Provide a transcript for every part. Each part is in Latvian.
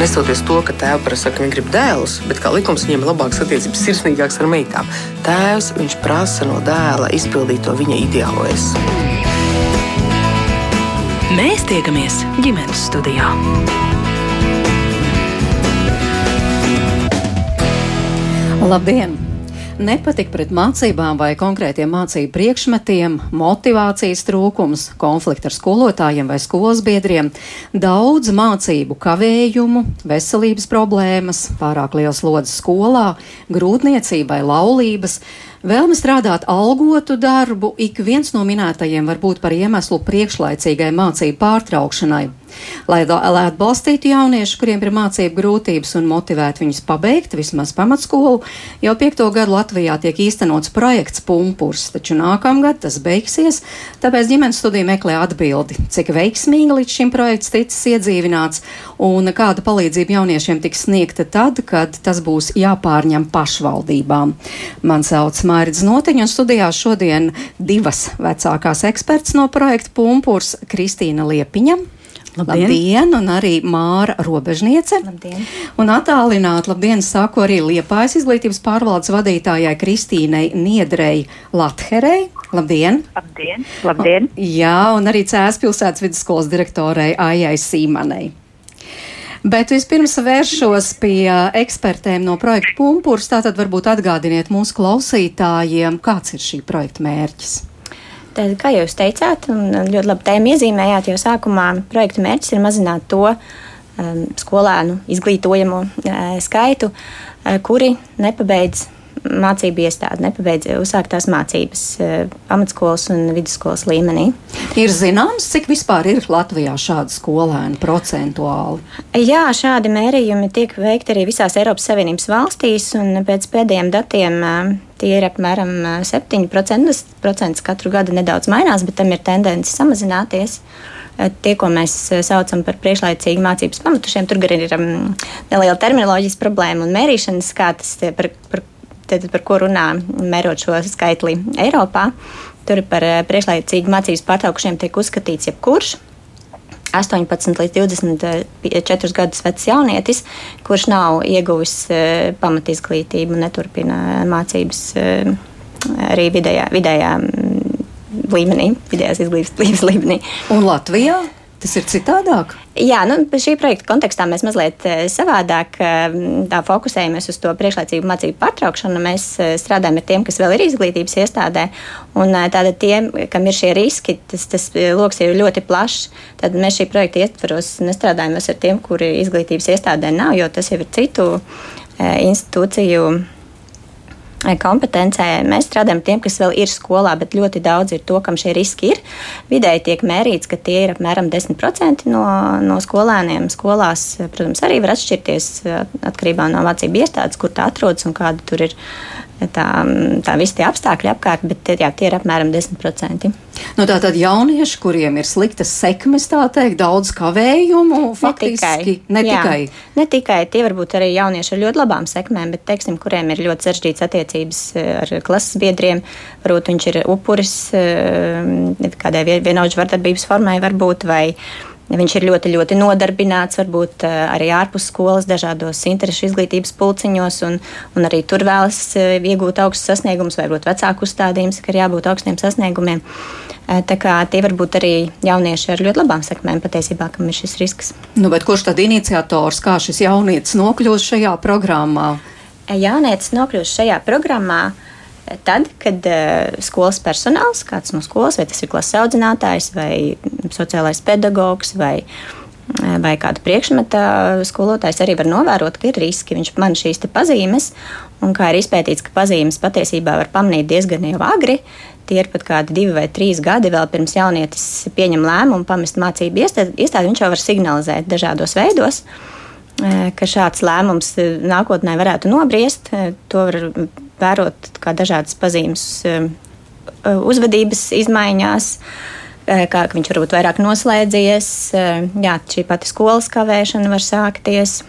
nesoties to, ka tēvs prasa, ka viņi grib dēlus, bet kā likums viņiem ir labākas attiecības, sirsnīgākas ar meitām. Tēvs viņš prasa no dēla izpildīt to viņa ideālojas. Mēs tiekamies ģimenes studijā. Labdien! Nepatika pret mācībām vai konkrētiem mācību priekšmetiem, motivācijas trūkums, konflikti ar skolotājiem vai skolas biedriem, daudz mācību kavējumu, veselības problēmas, pārāk liels lodziņš skolā, grūtniecība vai laulības. Vēlme strādāt algotu darbu ik viens no minētajiem var būt par iemeslu priekšlaicīgai mācību pārtraukšanai. Lai, lai atbalstītu jauniešus, kuriem ir mācību grūtības un motivētu viņus pabeigt vismaz pamatskolu, jau piekto gadu Latvijā tiek īstenots projekts Pumpurs, taču nākamgad tas beigsies, tāpēc ģimenes studija meklē atbildi, cik veiksmīgi līdz šim projekts ticis iedzīvināts un kāda palīdzība jauniešiem tiks sniegta tad, kad tas būs jāpārņem pašvaldībām. Man sauc Mairidz Notiņa, un studijā šodien divas vecākās eksperts no projekta Pumpurs - Kristīna Liepiņa. Labdien. labdien, un arī Māra Robežniece. Labdien. Un attālināt, labdien, saku arī Liepājas izglītības pārvaldes vadītājai Kristīnai Niedrei Latherei. Labdien! Labdien! Labdien. Jā, un arī Cēs pilsētas vidusskolas direktorei Aijai Sīmanei. Bet vispirms vēršos pie ekspertēm no projekta Pumpurs. Tātad varbūt atgādiniet mūsu klausītājiem, kāds ir šī projekta mērķis. Tad, kā jūs teicāt, un ļoti labi tēmu iezīmējāt, jau sākumā projekta mērķis ir mazināt to um, skolēnu izglītojamo uh, skaitu, uh, kuri nepabeidz mācību iestādi, nepabeidz uzsāktās mācības eh, pamatskolas un vidusskolas līmenī. Ir zināms, cik vispār ir Latvijā šādi skolēni procentuāli? Jā, šādi mērījumi tiek veikti arī visās Eiropas Savienības valstīs, un pēc pēdējiem datiem eh, tie ir apmēram 7%. Eh, procents katru gadu nedaudz mainās, bet tam ir tendence samazināties tie, ko mēs saucam par priekšlaicīgu mācības pamatušiem, tur gan ir um, neliela terminoloģijas problēma un mērīšanas, kā tas par, par tad, par ko runā, mērot šo skaitli Eiropā. Tur par priekšlaicīgu mācības pārtraukušiem tiek uzskatīts jebkurš. 18 līdz 24 gadus vecs jaunietis, kurš nav ieguvis uh, pamatizglītību neturpina mācības arī vidējā, vidējā mm, līmenī, vidējās izglītības līmenī. Un Latvijā? Tas ir citādāk. Jā, nu, šī projekta kontekstā mēs mazliet eh, savādāk eh, fokusējamies uz to priekšlaicīgu mācību pārtraukšanu. Mēs eh, strādājam ar tiem, kas vēl ir izglītības iestādē, un tātad tiem, kam ir šie riski, tas, tas lokus ir ļoti plašs. Tad mēs šī projekta ietvaros nestrādājam ar tiem, kuri izglītības iestādē nav, jo tas jau ir citu institūciju kompetencē. Mēs strādājam tiem, kas vēl ir skolā, bet ļoti daudz ir to, kam šie riski ir. Vidēji tiek mērīts, ka tie ir apmēram 10% no, no skolēniem. Skolās, protams, arī var atšķirties atkarībā no mācību iestādes, kur tā atrodas un kāda tur ir tā, tā visi tie apstākļi apkārt, bet jā, tie ir apmēram 10%. Nu, tā tad jaunieši, kuriem ir sliktas sekmes, tā teikt, daudz kavējumu, faktiski ne tikai. Ne tikai, ne tikai tie varbūt arī jaunieši ar ļoti labām sekmēm, bet, teiksim, kuriem ir ļoti sarežģītas attiecības eh, ar klases biedriem, varbūt viņš ir upuris eh, kādai vienaudžu vardarbības formai varbūt, vai Viņš ir ļoti, ļoti nodarbināts, varbūt eh, arī ārpus skolas, dažādos interešu izglītības pulciņos, un, un arī tur vēlas eh, iegūt augstus sasniegumus, vai varbūt vecāku uzstādījumus, ka ir jābūt augstiem sasniegumiem. Eh, tā kā tie var būt arī jaunieši ar ļoti labām sekmēm, patiesībā, kam ir šis risks. Nu, kurš tad iniciators, kā šis jaunietis nokļūst šajā programmā? Jaunietis nokļūst šajā programmā. Uh, tad, kad uh, skolas personāls, kāds no skolas, vai tas ir klases audzinātājs, vai sociālais pedagogs, vai, uh, vai kāda priekšmeta skolotājs, arī var novērot, ka ir riski. Viņš man šīs pazīmes, un kā ir izpētīts, ka pazīmes patiesībā var pamanīt diezgan jau agri. Tie ir pat kādi divi vai trīs gadi vēl pirms jaunietis pieņem lēmumu pamest mācību iestādi. Viņš jau var signalizēt dažādos veidos uh, ka šāds lēmums nākotnē varētu nobriest. To var vērot dažādas pazīmes um, uh, uzvedības izmaiņās. Uh, kā viņš varbūt vairāk noslēdzies, uh, jā, šī pati skolas kavēšana var sākties.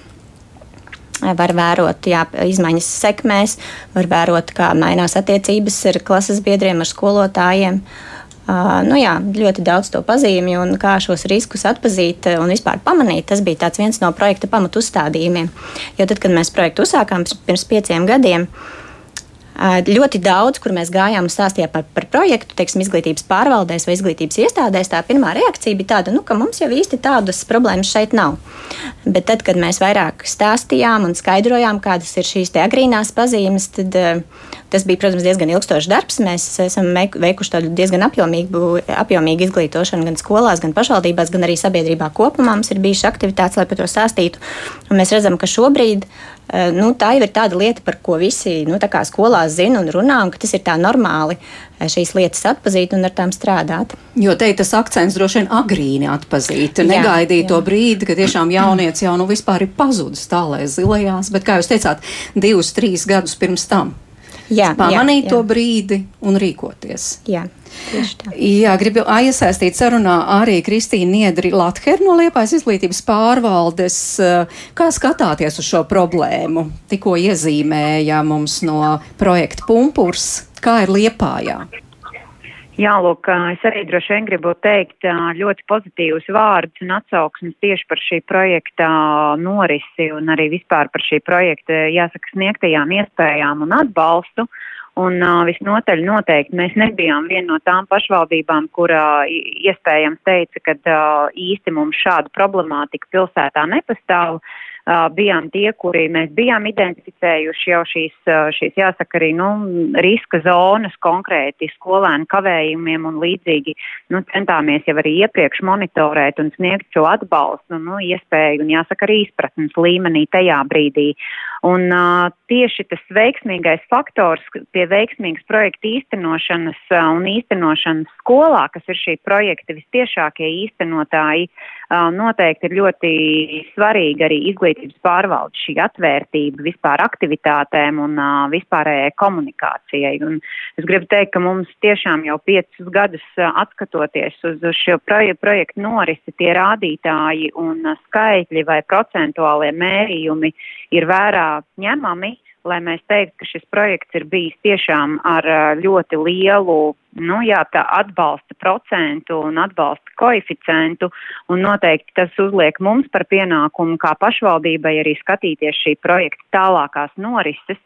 Var vērot jā, izmaiņas sekmēs, var vērot, kā mainās attiecības ar klases biedriem, ar skolotājiem. Uh, nu jā, ļoti daudz to pazīmju, un kā šos riskus atpazīt un vispār pamanīt, tas bija viens no projekta pamatu uzstādījumiem. Jo tad, kad mēs projektu uzsākām pirms pieciem gadiem, uh, Ļoti daudz, kur mēs gājām un stāstījām par, par projektu, teiksim, izglītības pārvaldēs vai izglītības iestādēs, tā pirmā reakcija bija tāda, nu, ka mums jau īsti tādas problēmas šeit nav. Bet tad, kad mēs vairāk stāstījām un skaidrojām, kādas ir šīs agrīnās pazīmes, tad tas bija, protams, diezgan ilgstošs darbs. Mēs esam veikuši diezgan apjomīgu, apjomīgu izglītošanu gan skolās, gan pašvaldībās, gan arī sabiedrībā kopumā. Mums ir bijušas aktivitātes, lai par to stāstītu. Un mēs redzam, ka šobrīd nu, tā jau ir tāda lieta, par ko visi nu, skolās zina un runā, un ka tas ir tā normāli eh, šīs lietas atpazīt un ar tām strādāt. Jo te tas akcents droši vien agrīni atpazīt, negaidīt to brīdi, kad tiešām jaunieci jau nu vispār ir pazudis tālēs zilajās, bet, kā jūs teicāt, divus, trīs gadus pirms tam. Jā, pamanīt jā, jā. to brīdi un rīkoties. Jā. Jā, gribu iesaistīt sarunā arī Kristīnu Niedri Lather no Liepājas izglītības pārvaldes. Kā skatāties uz šo problēmu? Tikko iezīmēja mums no projekta Pumpurs, kā ir Liepājā? Jā, lūk, es arī droši vien gribu teikt ļoti pozitīvus vārdus un atsauksmes tieši par šī projekta norisi un arī vispār par šī projekta, jāsaka, sniegtajām iespējām un atbalstu. Uh, Un uh, visnotaļ noteikti mēs nebijām viena no tām pašvaldībām, kura iespējams teica, ka uh, īsti mums šāda problemātika pilsētā nepastāv. Bijām tie, kuri mēs bijām identificējuši jau šīs, šīs jāsaka, arī nu, riska zonas konkrēti skolēnu kavējumiem un līdzīgi. Nu, centāmies jau arī iepriekš monitorēt un sniegt šo atbalstu, nu, iespēju un jāsaka arī izpratnes līmenī tajā brīdī. Un uh, tieši tas veiksmīgais faktors pie veiksmīgas projekta īstenošanas uh, un īstenošanas skolā, kas ir šī projekta vistiešākie īstenotāji, uh, noteikti ir ļoti svarīga arī izglītības pārvalde, šī atvērtība vispār aktivitātēm un vispārējai komunikācijai. Un es gribu teikt, ka mums tiešām jau piecus gadus atskatoties uz šo proje projektu norisi, tie rādītāji un skaitļi vai procentuālie mērījumi ir vērā ņemami, lai mēs teiktu, ka šis projekts ir bijis tiešām ar ļoti lielu nu, jā, atbalsta procentu un atbalsta koeficientu, un noteikti tas uzliek mums par pienākumu kā pašvaldībai arī skatīties šī projekta tālākās norises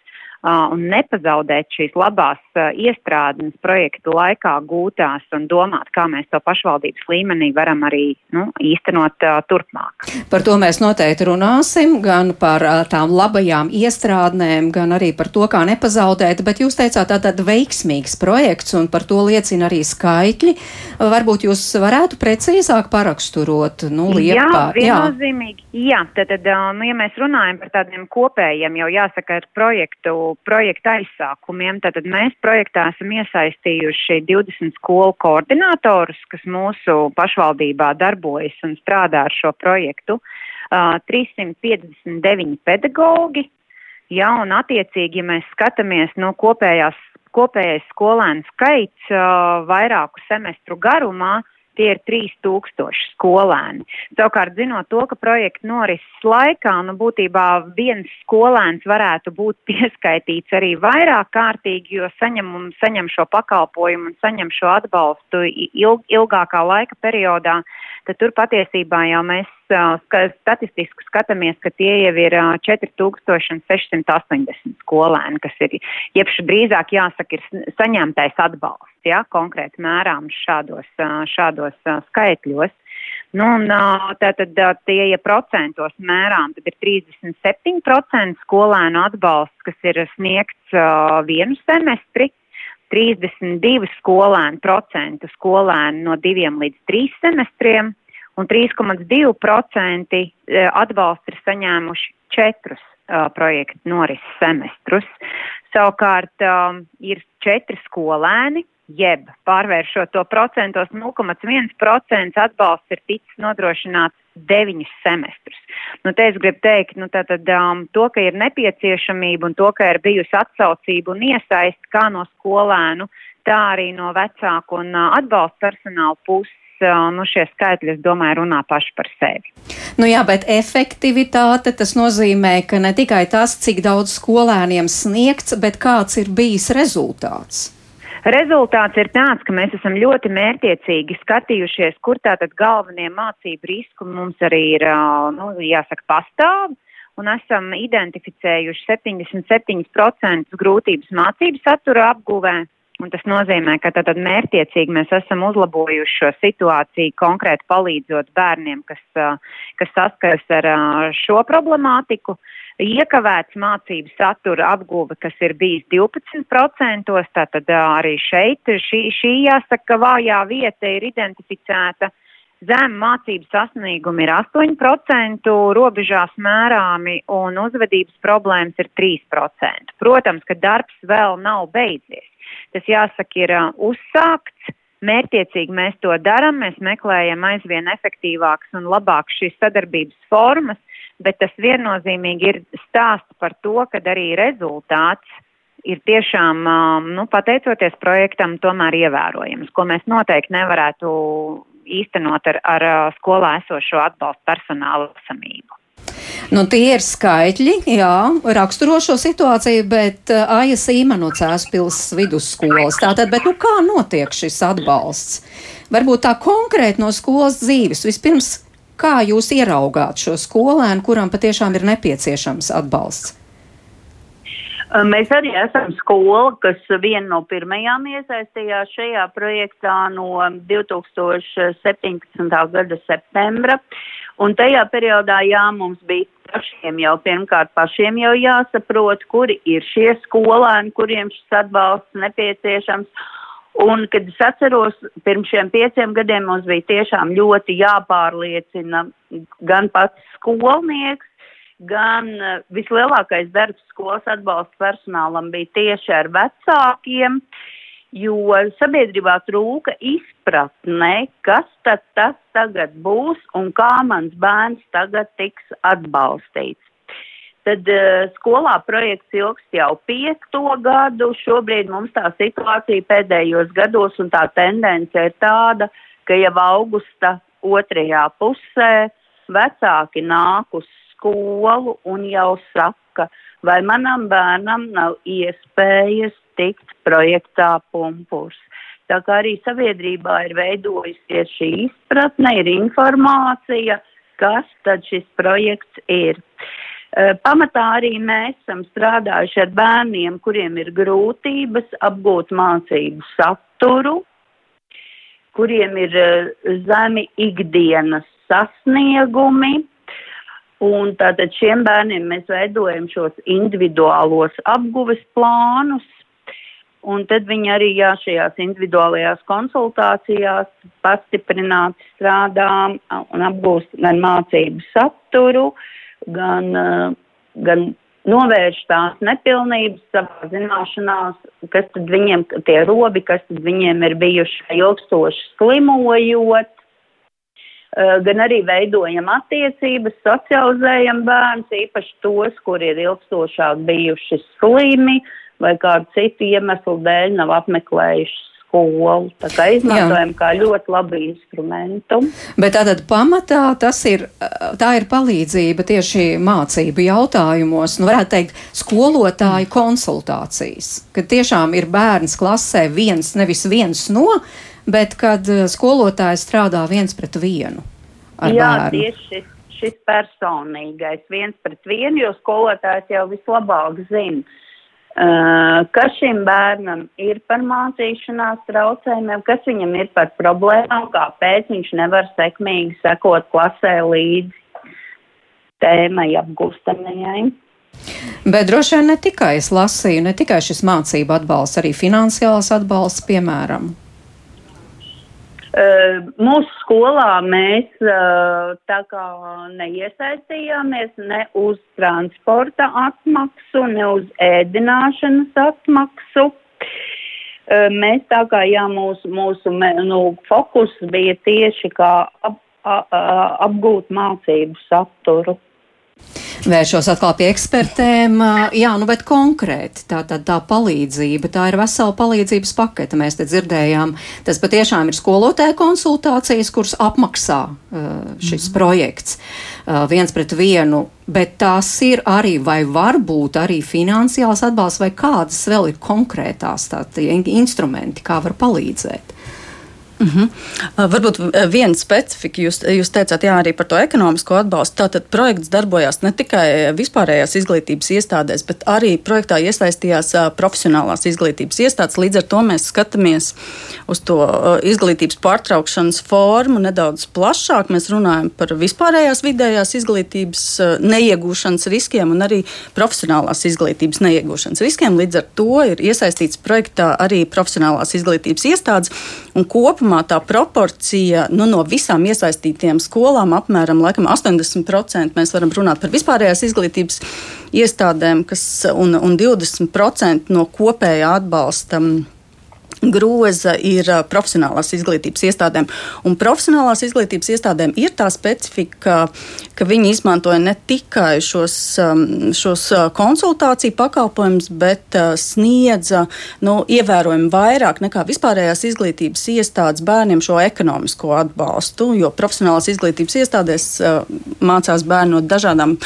un nepazaudēt šīs labās iestrādes projektu laikā gūtās un domāt, kā mēs to pašvaldības līmenī varam arī nu, īstenot turpmāk. Par to mēs noteikti runāsim, gan par tām labajām iestrādnēm, gan arī par to, kā nepazaudēt, bet jūs teicāt tātad veiksmīgs projekts un par to liecina arī skaitļi. Varbūt jūs varētu precīzāk paraksturot, nu, liepā. Jā, viennozīmīgi. Jā, tad, tad nu, ja mēs runājam par tādiem kopējiem, jau jāsaka, ar projektu projekta aizsākumiem. Tātad mēs projektā esam iesaistījuši 20 skolu koordinatorus, kas mūsu pašvaldībā darbojas un strādā ar šo projektu, uh, 359 pedagogi. Ja, un attiecīgi, ja mēs skatāmies no nu, kopējās, kopējais skolēnu skaits uh, vairāku semestru garumā, uh, tie ir 3000 skolēni. Savukārt, zinot to, ka projekta norises laikā, nu, būtībā viens skolēns varētu būt pieskaitīts arī vairāk kārtīgi, jo saņem, saņem šo pakalpojumu un saņem šo atbalstu ilg, ilgākā laika periodā, tad tur patiesībā jau mēs statistiski skatāmies, ka tie jau ir uh, 4680 skolēni, kas ir, jebšu drīzāk jāsaka, ir saņemtais atbalsts, ja, konkrēti mērām šādos, šādos skaitļos. Nu, un, tātad tie, ja procentos mērām, tad ir 37% skolēnu atbalsts, kas ir sniegts uh, vienu semestri, 32 skolēnu procentu skolēnu no diviem līdz trīs semestriem un 3,2% e, atbalstu ir saņēmuši četrus uh, projektu norises semestrus. Savukārt um, ir četri skolēni, jeb pārvēršot to procentos 0,1% atbalsts ir ticis nodrošināts deviņus semestrus. Nu, te es gribu teikt, nu, tātad, um, to, ka ir nepieciešamība un to, ka ir bijusi atsaucība un iesaist kā no skolēnu, tā arī no vecāku un uh, atbalsta personāla puses. Uh, nu, šie skaitļi, es domāju, runā paši par sevi. Nu jā, bet efektivitāte tas nozīmē, ka ne tikai tas, cik daudz skolēniem sniegts, bet kāds ir bijis rezultāts. Rezultāts ir tāds, ka mēs esam ļoti mērtiecīgi skatījušies, kur tātad galvenie mācību riski mums arī ir, nu, jāsaka, pastāv. Un esam identificējuši 77% grūtības mācību satura apguvē. Un tas nozīmē, ka tad mērtiecīgi mēs esam uzlabojuši šo situāciju, konkrēti palīdzot bērniem, kas, kas saskaras ar šo problemātiku. Iekavēts mācību satura apguve, kas ir bijis 12%, tātad arī šeit šī, šī jāsaka vājā vieta ir identificēta. Zem mācību sasniegumi ir 8%, robežās mērāmi un uzvedības problēmas ir 3%. Protams, ka darbs vēl nav beidzies. Tas jāsaka ir uzsākts, mērtiecīgi mēs to darām, mēs meklējam aizvien efektīvākas un labākas šīs sadarbības formas, bet tas viennozīmīgi ir stāsts par to, ka arī rezultāts ir tiešām, nu, pateicoties projektam, tomēr ievērojams, ko mēs noteikti nevarētu īstenot ar, ar skolā esošo atbalstu personālu esamību. Nu, tie ir skaitļi, jā, raksturo šo situāciju, bet uh, Aija Sīma no Cēspils vidusskolas. Tātad, bet nu kā notiek šis atbalsts? Varbūt tā konkrēti no skolas dzīves. Vispirms, Kā jūs ieraugāt šo skolēnu, kuram patiešām ir nepieciešams atbalsts? Mēs arī esam skola, kas viena no pirmajām iesaistījās šajā projektā no 2017. gada septembra. Un tajā periodā, jā, mums bija pašiem jau pirmkārt pašiem jau jāsaprot, kuri ir šie skolēni, kuriem šis atbalsts nepieciešams. Un, kad es atceros, pirms šiem pieciem gadiem mums bija tiešām ļoti jāpārliecina gan pats skolnieks, gan uh, vislielākais darbs skolas atbalsta personālam bija tieši ar vecākiem, jo sabiedrībā trūka izpratne, kas tad tas tagad būs un kā mans bērns tagad tiks atbalstīts. Tad uh, skolā projekts ilgst jau piekto gadu. Šobrīd mums tā situācija pēdējos gados un tā tendence ir tāda, ka jau augusta otrajā pusē vecāki nāk uz skolu un jau saka, vai manam bērnam nav iespējas tikt projektā pumpurs. Tā kā arī sabiedrībā ir veidojusies šī izpratne, ir informācija, kas tad šis projekts ir. Eh, pamatā arī mēs esam strādājuši ar bērniem, kuriem ir grūtības apgūt mācību saturu, kuriem ir eh, zemi ikdienas sasniegumi. Un tātad šiem bērniem mēs veidojam šos individuālos apguves plānus, un tad viņi arī jā, šajās individuālajās konsultācijās pastiprināti strādā un apgūst gan mācību saturu, gan, eh, gan novērš tās nepilnības savā zināšanās, kas tad viņiem tie robi, kas tad viņiem ir bijuši ilgstoši slimojot, gan arī veidojam attiecības, socializējam bērns, īpaši tos, kuri ir ilgstošāk bijuši slimi vai kādu citu iemeslu dēļ nav apmeklējuši skolu. Tā kā izmantojam Jā. kā ļoti labu instrumentu. Bet tātad pamatā tas ir, tā ir palīdzība tieši mācību jautājumos, nu varētu teikt, skolotāju konsultācijas, kad tiešām ir bērns klasē viens, nevis viens no, bet kad eh, skolotājs strādā viens pret vienu. Jā, bērnu. tieši šis, šis personīgais viens pret vienu, jo skolotājs jau vislabāk zina Uh, kas šim bērnam ir par mācīšanās traucējumiem, kas viņam ir par problēmām, kāpēc viņš nevar sekmīgi sekot klasē līdzi tēmai apgūstamajai. Bet droši vien ne tikai es lasīju, ne tikai šis mācību atbalsts, arī finansiāls atbalsts, piemēram. Uh, mūsu skolā mēs uh, tā kā neiesaistījāmies ne uz transporta atmaksu, ne uz ēdināšanas atmaksu. Uh, mēs tā kā, jā, mūsu, mūsu nu, fokus bija tieši kā ap, a, a, apgūt mācību saturu. Vēršos atkal pie ekspertēm. Jā, nu, bet konkrēti tā, tā, tā palīdzība, tā ir vesela palīdzības pakete. Mēs te dzirdējām, tas patiešām ir skolotāja konsultācijas, kuras apmaksā šis mm. projekts viens pret vienu, bet tās ir arī vai var būt arī finansiāls atbalsts vai kādas vēl ir konkrētās tādi instrumenti, kā var palīdzēt. Uh -huh. uh, varbūt viena specifika, jūs, jūs teicāt, jā, arī par to ekonomisko atbalstu. Tātad projekts darbojās ne tikai vispārējās izglītības iestādēs, bet arī projektā iesaistījās profesionālās izglītības iestādes. Līdz ar to mēs skatāmies uz to izglītības pārtraukšanas formu nedaudz plašāk. Mēs runājam par vispārējās vidējās izglītības neiegūšanas riskiem un arī profesionālās izglītības neiegūšanas riskiem. Līdz ar to ir iesaistīts projektā arī profesionālās izglītības iestādes un kopumā tā proporcija nu, no visām iesaistītajām skolām apmēram 80% mēs varam runāt par vispārējās izglītības iestādēm, kas un, un 20% no kopējā atbalsta groza ir profesionālās izglītības iestādēm. Un profesionālās izglītības iestādēm ir tā specifika, ka viņi izmantoja ne tikai šos, šos konsultāciju pakalpojumus, bet sniedza nu, ievērojami vairāk nekā vispārējās izglītības iestādes bērniem šo ekonomisko atbalstu. Jo profesionālās izglītības iestādēs mācās bērni no dažādām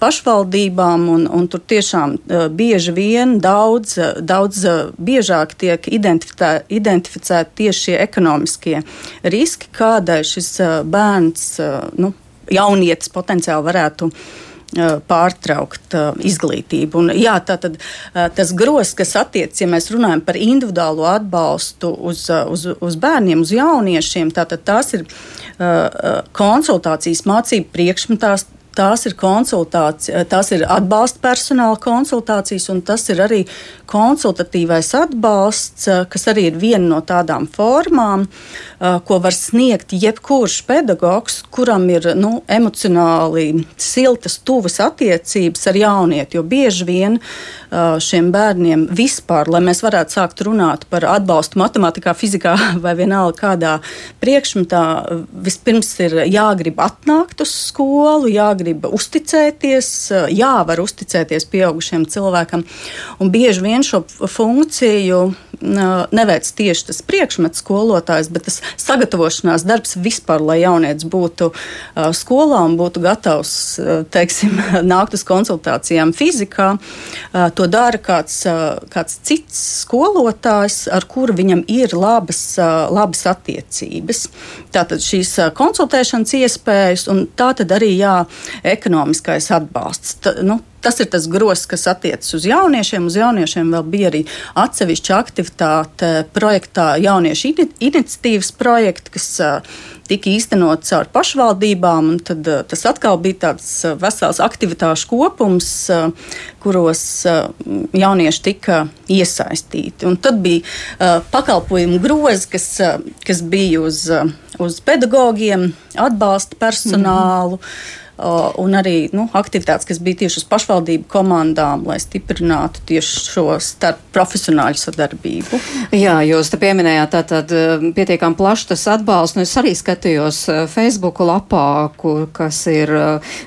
pašvaldībām, un, un tur tiešām bieži vien daudz, daudz biežāk tiek identificēti identificēti tieši šie ekonomiskie riski, kādai šis bērns, nu, jaunietis potenciāli varētu pārtraukt izglītību. Un, jā, tātad, uh, tas grozs, kas attiecas, ja mēs runājam par individuālo atbalstu uz, uz, uz bērniem, uz jauniešiem, tātad tās ir konsultācijas mācību priekšmetās, tās ir konsultācijas, tās ir atbalsta personāla konsultācijas, un tas ir arī konsultatīvais atbalsts, kas arī ir viena no tādām formām, ko var sniegt jebkurš pedagogs, kuram ir nu, emocionāli siltas, tuvas attiecības ar jaunieti. Jo bieži vien šiem bērniem vispār, lai mēs varētu sākt runāt par atbalstu matemātikā, fizikā vai vienalga kādā priekšmetā, vispirms ir jāgrib atnākt uz skolu, jāgrib jāgrib uzticēties, jāvar uzticēties pieaugušiem cilvēkam. Un bieži vien šo funkciju neveic tieši tas priekšmets skolotājs, bet tas sagatavošanās darbs vispār, lai jaunietis būtu skolā un būtu gatavs teiksim, nākt uz konsultācijām fizikā. To dara kāds, kāds cits skolotājs, ar kuru viņam ir labas, labas attiecības. Tātad šīs konsultēšanas iespējas un tā tad arī jā, ekonomiskais atbalsts. Ta, nu, Tas ir tas grozs, kas attiecas uz jauniešiem. Uz jauniešiem vēl bija arī atsevišķa aktivitāte projektā Jauniešu iniciatīvas projekta, kas tika īstenots caur pašvaldībām. Tad, tas atkal bija tāds vesels aktivitāšu kopums, kuros jaunieši tika iesaistīti. Un tad bija pakalpojumu grozi, kas, kas bija uz, uz pedagogiem, atbalsta personālu. Mm -hmm un arī nu, aktivitātes, kas bija tieši uz pašvaldību komandām, lai stiprinātu tieši šo starp profesionāļu sadarbību. Jā, jūs te pieminējāt tātad pietiekam plašs tas atbalsts, nu es arī skatījos Facebook lapā, kur, kas ir,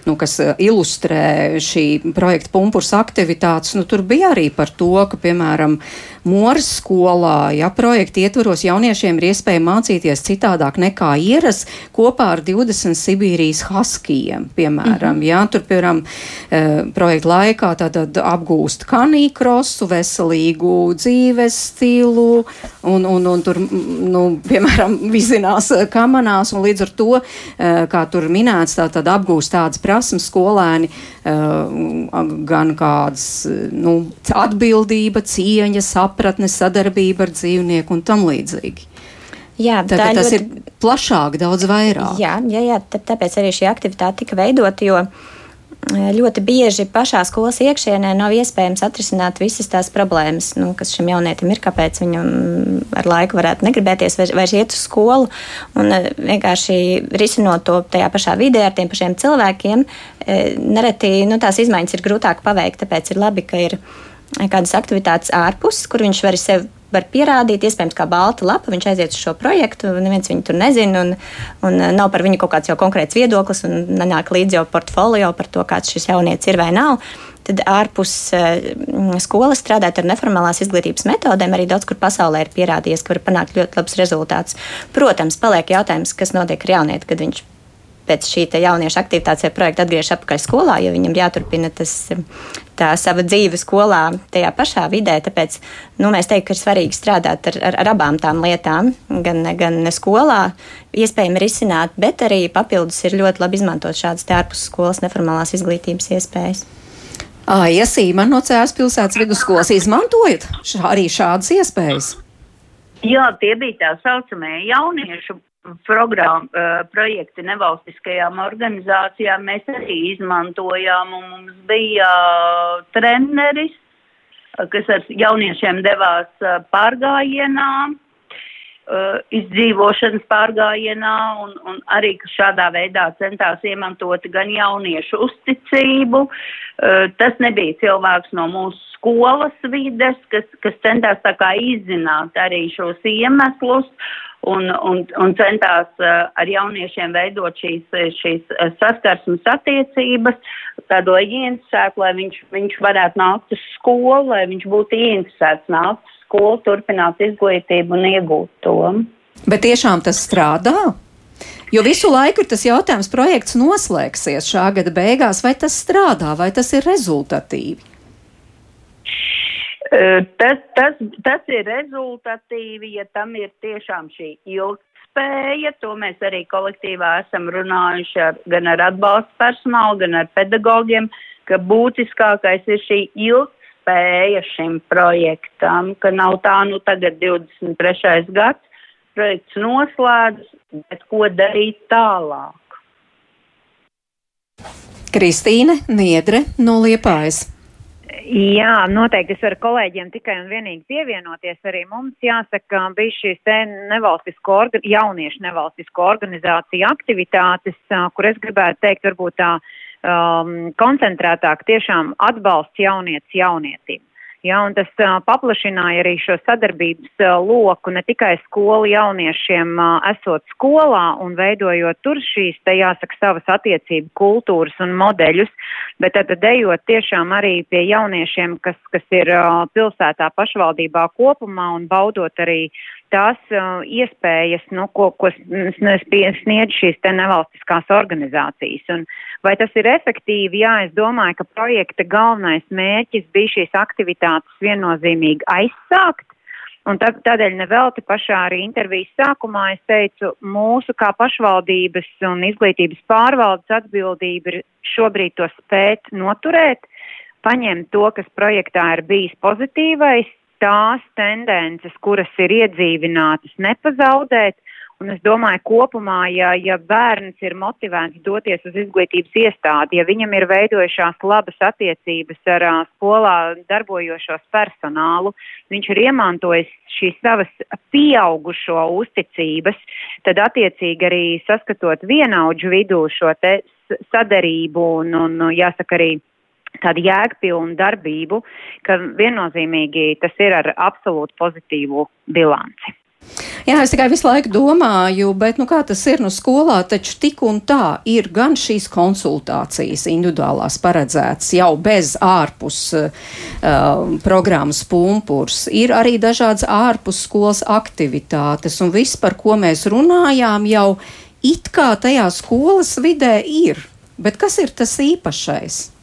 nu, kas ilustrē šī projekta pumpurs aktivitātes, nu tur bija arī par to, ka, piemēram, Moras skolā, ja projekta ietvaros jauniešiem ir iespēja mācīties citādāk nekā ieras kopā ar 20 Sibīrijas haskijiem piemēram, mm -hmm. jā, tur, piemēram, e, projekta laikā tātad apgūst kanīkrosu, veselīgu dzīves stilu, un, un, un tur, nu, piemēram, vizinās kamanās, un līdz ar to, e, kā tur minēts, tātad apgūst tādas prasmes skolēni, gan kādas, nu, atbildība, cieņa, sapratne, sadarbība ar dzīvnieku un tam līdzīgi. Jā, tā, tā tas ļoti... ir plašāk, daudz vairāk. Jā, jā, jā tā, tāpēc arī šī aktivitāte tika veidota, jo e, ļoti bieži pašā skolas iekšienē nav iespējams atrisināt visas tās problēmas, nu, kas šim jaunietim ir, kāpēc viņam ar laiku varētu negribēties vairs, vairs iet uz skolu. Un e, vienkārši risinot to tajā pašā vidē ar tiem pašiem cilvēkiem, e, nereti nu, tās izmaiņas ir grūtāk paveikt, tāpēc ir labi, ka ir kādas aktivitātes ārpus, kur viņš var sevi var pierādīt, iespējams, kā balta lapa. Viņš aiziet uz šo projektu, neviens viņu tur nezina, un, un nav par viņu kaut kāds jau konkrēts viedoklis, un nenāk līdzi jau portfolio par to, kāds šis jaunietis ir vai nav. Tad ārpus skolas strādāt ar neformālās izglītības metodēm arī daudz kur pasaulē ir pierādījies, ka var panākt ļoti labus rezultātus. Protams, paliek jautājums, kas notiek ar jaunieti, kad viņš pēc šī jauniešu aktivitātes vai projekta atgriežas atpakaļ skolā, jo viņam jāturpina tas, tā sava dzīve skolā, tajā pašā vidē. Tāpēc nu, mēs teiktu, ka ir svarīgi strādāt ar, ar, ar abām tām lietām, gan, gan skolā, iespējami risināt, bet arī papildus ir ļoti labi izmantot šādas ārpus skolas neformālās izglītības iespējas. Iesī, man no Cēlās pilsētas vidusskolas izmantojat šā, arī šādas iespējas? Jā, tie bija tā saucamie jauniešu programma, uh, projekti nevalstiskajām organizācijām mēs arī izmantojām, un mums bija uh, treneris, uh, kas ar jauniešiem devās pārgājienā, izdzīvošanas pārgājienā, un, un arī šādā veidā centās iemantot gan jauniešu uzticību. Tas nebija cilvēks no mūsu skolas vides, kas, kas centās tā kā izzināt arī šos iemeslus un, un, un centās uh, ar jauniešiem veidot šīs, šīs uh, saskarsmes attiecības, tādo ieinteresētu, lai viņš, viņš varētu nākt uz skolu, lai viņš būtu ieinteresēts nākt uz skolu, turpināt izglītību un iegūt to. Bet tiešām tas strādā? Jo visu laiku ir tas jautājums, projekts noslēgsies šā gada beigās, vai tas strādā, vai tas ir rezultatīvi? Tas, tas, tas ir rezultatīvi, ja tam ir tiešām šī ilgspēja. To mēs arī kolektīvā esam runājuši ar, gan ar atbalsta personālu, gan ar pedagogiem, ka būtiskākais ir šī ilgspēja šim projektam, ka nav tā, nu tagad 23. gads, projekts noslēdzas, bet ko darīt tālāk? Kristīne Niedre no Liepājas. Jā, noteikti es varu kolēģiem tikai un vienīgi pievienoties. Arī mums jāsaka, bija šīs nevalstisko, jauniešu nevalstisko organizāciju aktivitātes, kur es gribētu teikt, varbūt tā um, koncentrētāk tiešām atbalsts jaunietis jaunietim. Ja, un tas uh, paplašināja arī šo sadarbības uh, loku ne tikai skolu jauniešiem uh, esot skolā un veidojot tur šīs, te jāsaka, savas attiecību kultūras un modeļus, bet tad ejot tiešām arī pie jauniešiem, kas, kas ir uh, pilsētā pašvaldībā kopumā un baudot arī tās uh, iespējas, nu, ko, ko sniedz šīs te nevalstiskās organizācijas. Un vai tas ir efektīvi? Jā, es domāju, ka projekta galvenais mērķis bija šīs aktivitātes viennozīmīgi aizsākt. Un tad, tādēļ nevelti pašā arī intervijas sākumā es teicu, mūsu kā pašvaldības un izglītības pārvaldes atbildība ir šobrīd to spēt noturēt, paņemt to, kas projektā ir bijis pozitīvais, tās tendences, kuras ir iedzīvinātas, nepazaudēt. Un es domāju, kopumā, ja, ja bērns ir motivēts doties uz izglītības iestādi, ja viņam ir veidojušās labas attiecības ar uh, skolā darbojošos personālu, viņš ir iemantojis šīs savas pieaugušo uzticības, tad attiecīgi arī saskatot vienaudžu vidū šo te sadarību un, un jāsaka arī tādu jēgpilnu darbību, ka viennozīmīgi tas ir ar absolūti pozitīvu bilanci. Jā, es tikai visu laiku domāju, bet nu, kā tas ir nu, skolā, taču tik un tā ir gan šīs konsultācijas individuālās paredzētas jau bez ārpus uh, programmas pumpurs, ir arī dažādas ārpus skolas aktivitātes, un viss, par ko mēs runājām, jau it kā tajā skolas vidē ir. Bet kas ir tas īpašais?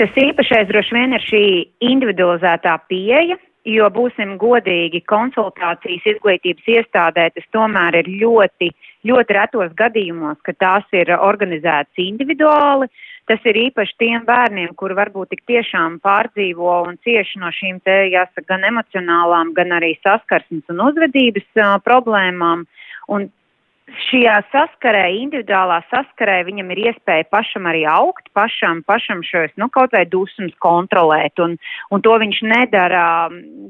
Tas īpašais droši vien ir šī individualizētā pieeja, jo būsim godīgi, konsultācijas izglītības iestādē tas tomēr ir ļoti, ļoti retos gadījumos, ka tās ir organizētas individuāli. Tas ir īpaši tiem bērniem, kuri varbūt tik tiešām pārdzīvo un cieši no šīm te, jāsaka, gan emocionālām, gan arī saskarsmes un uzvedības uh, problēmām. Un šajā saskarē, individuālā saskarē, viņam ir iespēja pašam arī augt, pašam, pašam šos, nu, kaut vai dusmas kontrolēt, un, un to viņš nedara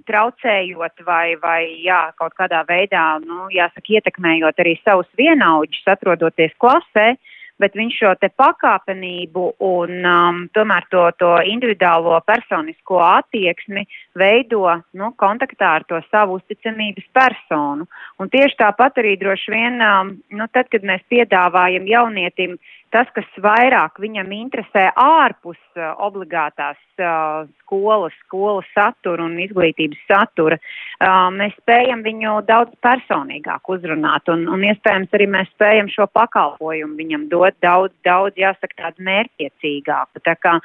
traucējot vai, vai, jā, kaut kādā veidā, nu, jāsaka, ietekmējot arī savus vienaudžus, atrodoties klasē, bet viņš šo te pakāpenību un um, tomēr to, to individuālo personisko attieksmi veido nu, kontaktā ar to savu uzticamības personu. Un tieši tāpat arī droši vien, um, nu, tad, kad mēs piedāvājam jaunietim tas, kas vairāk viņam interesē ārpus uh, obligātās uh, skolas, skolas satura un izglītības satura, uh, mēs spējam viņu daudz personīgāk uzrunāt un, un iespējams arī mēs spējam šo pakalpojumu viņam dot daudz, daudz, jāsaka, tādu mērķiecīgāku. Tā kā,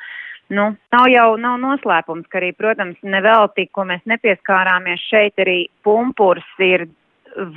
nu, nav jau nav noslēpums, ka arī, protams, nevelti, ko mēs nepieskārāmies šeit, arī pumpurs ir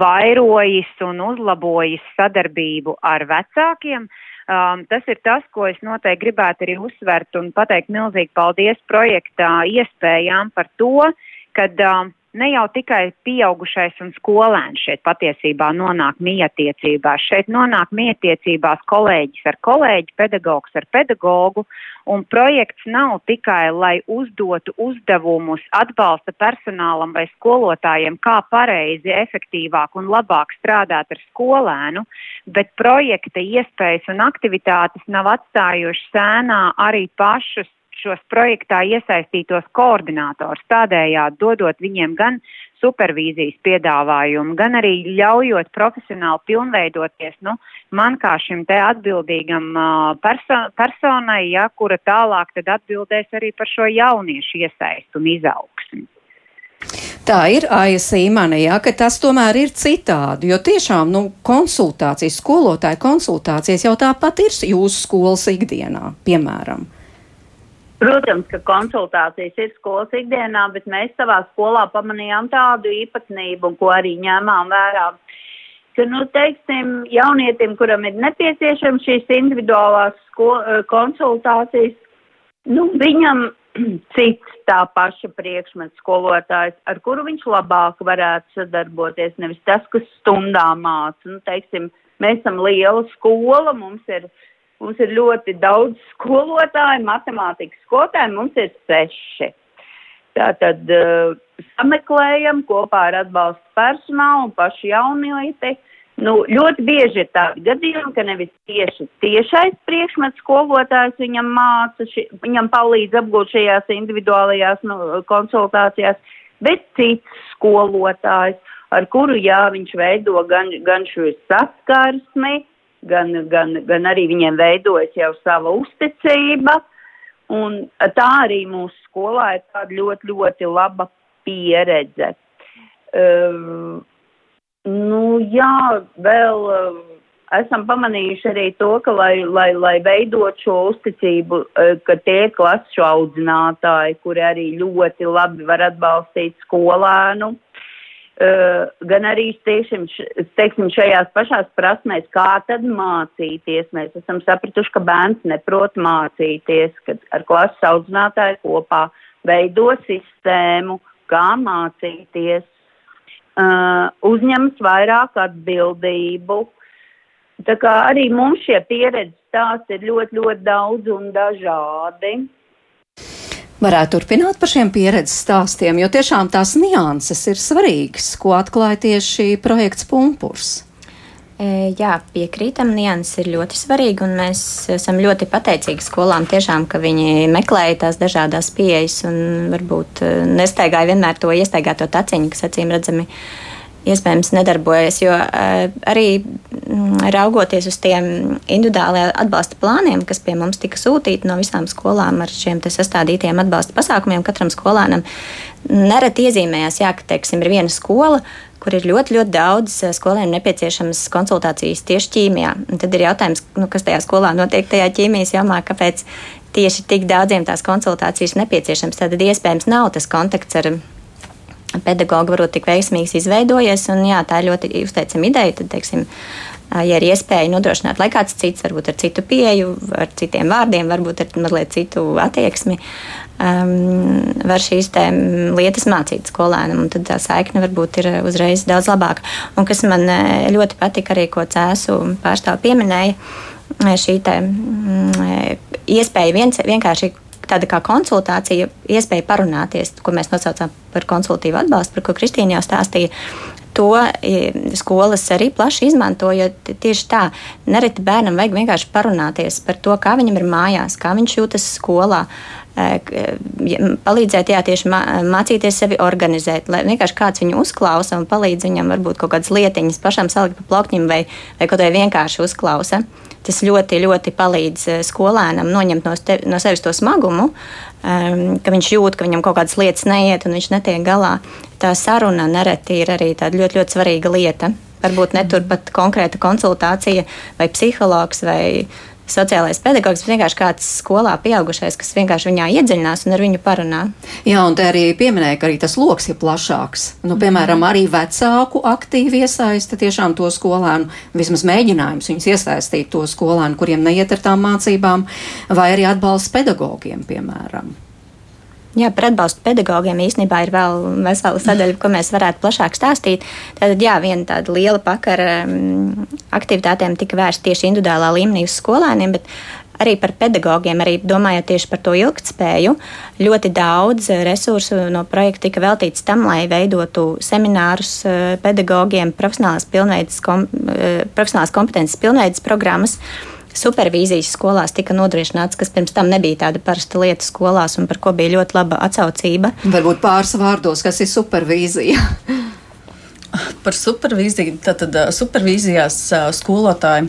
vairojis un uzlabojis sadarbību ar vecākiem. Uh, Um, tas ir tas, ko es noteikti gribētu arī uzsvert un pateikt milzīgi paldies projektā iespējām par to, kad um, ne jau tikai pieaugušais un skolēns šeit patiesībā nonāk mietiecībās. Šeit nonāk mietiecībās kolēģis ar kolēģi, pedagogs ar pedagogu, un projekts nav tikai, lai uzdotu uzdevumus atbalsta personālam vai skolotājiem, kā pareizi, efektīvāk un labāk strādāt ar skolēnu, bet projekta iespējas un aktivitātes nav atstājušas sēnā arī pašus šos projektā iesaistītos koordinātors, tādējādi dodot viņiem gan supervīzijas piedāvājumu, gan arī ļaujot profesionāli pilnveidoties, nu, man kā šim te atbildīgam perso personai, ja, kura tālāk tad atbildēs arī par šo jauniešu iesaistu un izaugsmu. Tā ir Aija Sīmane, jā, ka tas tomēr ir citādi, jo tiešām, nu, konsultācijas, skolotāja konsultācijas jau tāpat ir jūsu skolas ikdienā, piemēram. Protams, ka konsultācijas ir skolas ikdienā, bet mēs savā skolā pamanījām tādu īpatnību, ko arī ņēmām vērā. Ka, nu, teiksim, jaunietim, kuram ir nepieciešams šīs individuālās sko, eh, konsultācijas, nu, viņam cits tā paša priekšmets skolotājs, ar kuru viņš labāk varētu sadarboties, nevis tas, kas stundā māca. Nu, teiksim, mēs esam liela skola, mums ir uh, Mums ir ļoti daudz skolotāju, matemātikas skolotāju, mums ir seši. Tātad uh, sameklējam kopā ar atbalstu personālu un pašu jaunieti. Nu, ļoti bieži ir tādi gadījumi, ka nevis tieši tiešais priekšmets skolotājs viņam māca, ši, viņam palīdz apgūt šajās individuālajās nu, konsultācijās, bet cits skolotājs, ar kuru jā, viņš veido gan, gan šo saskarsmi, gan, gan, gan arī viņiem veidojas jau sava uzticība. Un tā arī mūsu skolā ir tāda ļoti, ļoti laba pieredze. Uh, nu, jā, vēl uh, esam pamanījuši arī to, ka, lai, lai, lai veidot šo uzticību, uh, ka tie klasu audzinātāji, kuri arī ļoti labi var atbalstīt skolēnu. Uh, gan arī tiešām, teiksim, šajās pašās prasmēs, kā tad mācīties. Mēs esam sapratuši, ka bērns neprot mācīties, kad ar klases audzinātāju kopā veido sistēmu, kā mācīties, uh, uzņems vairāk atbildību. Tā kā arī mums šie pieredzes stāsti ir ļoti, ļoti daudz un dažādi varētu turpināt par šiem pieredzes stāstiem, jo tiešām tās nianses ir svarīgas, ko atklāja tieši projekts Pumpurs. E, jā, piekrītam, nianses ir ļoti svarīgi, un mēs esam ļoti pateicīgi skolām tiešām, ka viņi meklēja tās dažādas pieejas un varbūt e, nestaigāja vienmēr to iestaigāto taciņu, kas acīm redzami ir iespējams nedarbojas. Jo uh, arī mm, raugoties uz tiem individuālajiem atbalsta plāniem, kas pie mums tika sūtīti no visām skolām ar šiem sastādītiem atbalsta pasākumiem, katram skolēnam nereti iezīmējās, jā, ka teiksim, ir viena skola. Kur ir ļoti, ļoti daudz eh, skolēniem nepieciešamas konsultācijas tieši ķīmijā. Un tad ir jautājums, nu, kas tajā skolā notiek, tajā ķīmijas jomā, kāpēc tieši tik daudziem tās konsultācijas nepieciešams. Tad iespējams nav tas kontakts ar pedagogi varbūt tik veiksmīgs izveidojies. Un, jā, tā ir ļoti uzteicama ideja. Tad, teiksim, ja ir iespēja nodrošināt, lai kāds cits, varbūt ar citu pieeju, ar citiem vārdiem, varbūt ar mazliet citu attieksmi, um, var šīs lietas mācīt skolēnam. Tad tā saikne varbūt ir uzreiz daudz labāka. Un kas man ļoti patika arī, ko cēsu pārstāv pieminēja, šī te, mm, iespēja viens, vienkārši tāda kā konsultācija, iespēja parunāties, ko mēs nosaucām par konsultīvu atbalstu, par ko Kristīna jau stāstīja. to skolas arī plaši izmanto, jo tieši tā, nereti bērnam vajag vienkārši parunāties par to, kā viņam ir mājās, kā viņš jūtas skolā palīdzēt, jā, tieši mācīties sevi organizēt, lai vienkārši kāds viņu uzklausa un palīdz viņam varbūt kaut kādas lietiņas pašam salikt pa plaukņiem vai, vai kaut vai vienkārši uzklausa. Tas ļoti, ļoti palīdz skolēnam noņemt no, te, no sevis to smagumu, um, ka viņš jūt, ka viņam kaut kādas lietas neiet un viņš netiek galā. Tā saruna nereti ir arī tāda ļoti, ļoti svarīga lieta. Varbūt ne turpat konkrēta konsultācija vai psihologs vai sociālais pedagogs, bet vienkārši kāds skolā pieaugušais, kas vienkārši viņā iedziļinās un ar viņu parunā. Jā, un te arī pieminēja, ka arī tas lokus ir plašāks. Nu, piemēram, arī vecāku aktīvi iesaista tiešām to skolēnu, vismaz mēģinājums viņus iesaistīt to skolēnu, kuriem neiet ar tām mācībām, vai arī atbalsts pedagogiem, piemēram. Jā, par atbalstu pedagogiem īstenībā ir vēl vesela sadaļa, ko mēs varētu plašāk stāstīt. Tātad, jā, viena tāda liela pakara um, aktivitātēm tika vērsta tieši individuālā līmenī uz skolēniem, bet arī par pedagogiem, arī domājot tieši par to ilgtspēju, ļoti daudz resursu no projekta tika veltīts tam, lai veidotu seminārus uh, pedagogiem, profesionālās, kom, uh, profesionālās kompetences pilnveidas programmas supervīzijas skolās tika nodrošināts, kas pirms tam nebija tāda parasta lieta skolās un par ko bija ļoti laba atsaucība. Varbūt pāris vārdos, kas ir supervīzija? Par supervīziju. Tātad supervīzijās skolotāji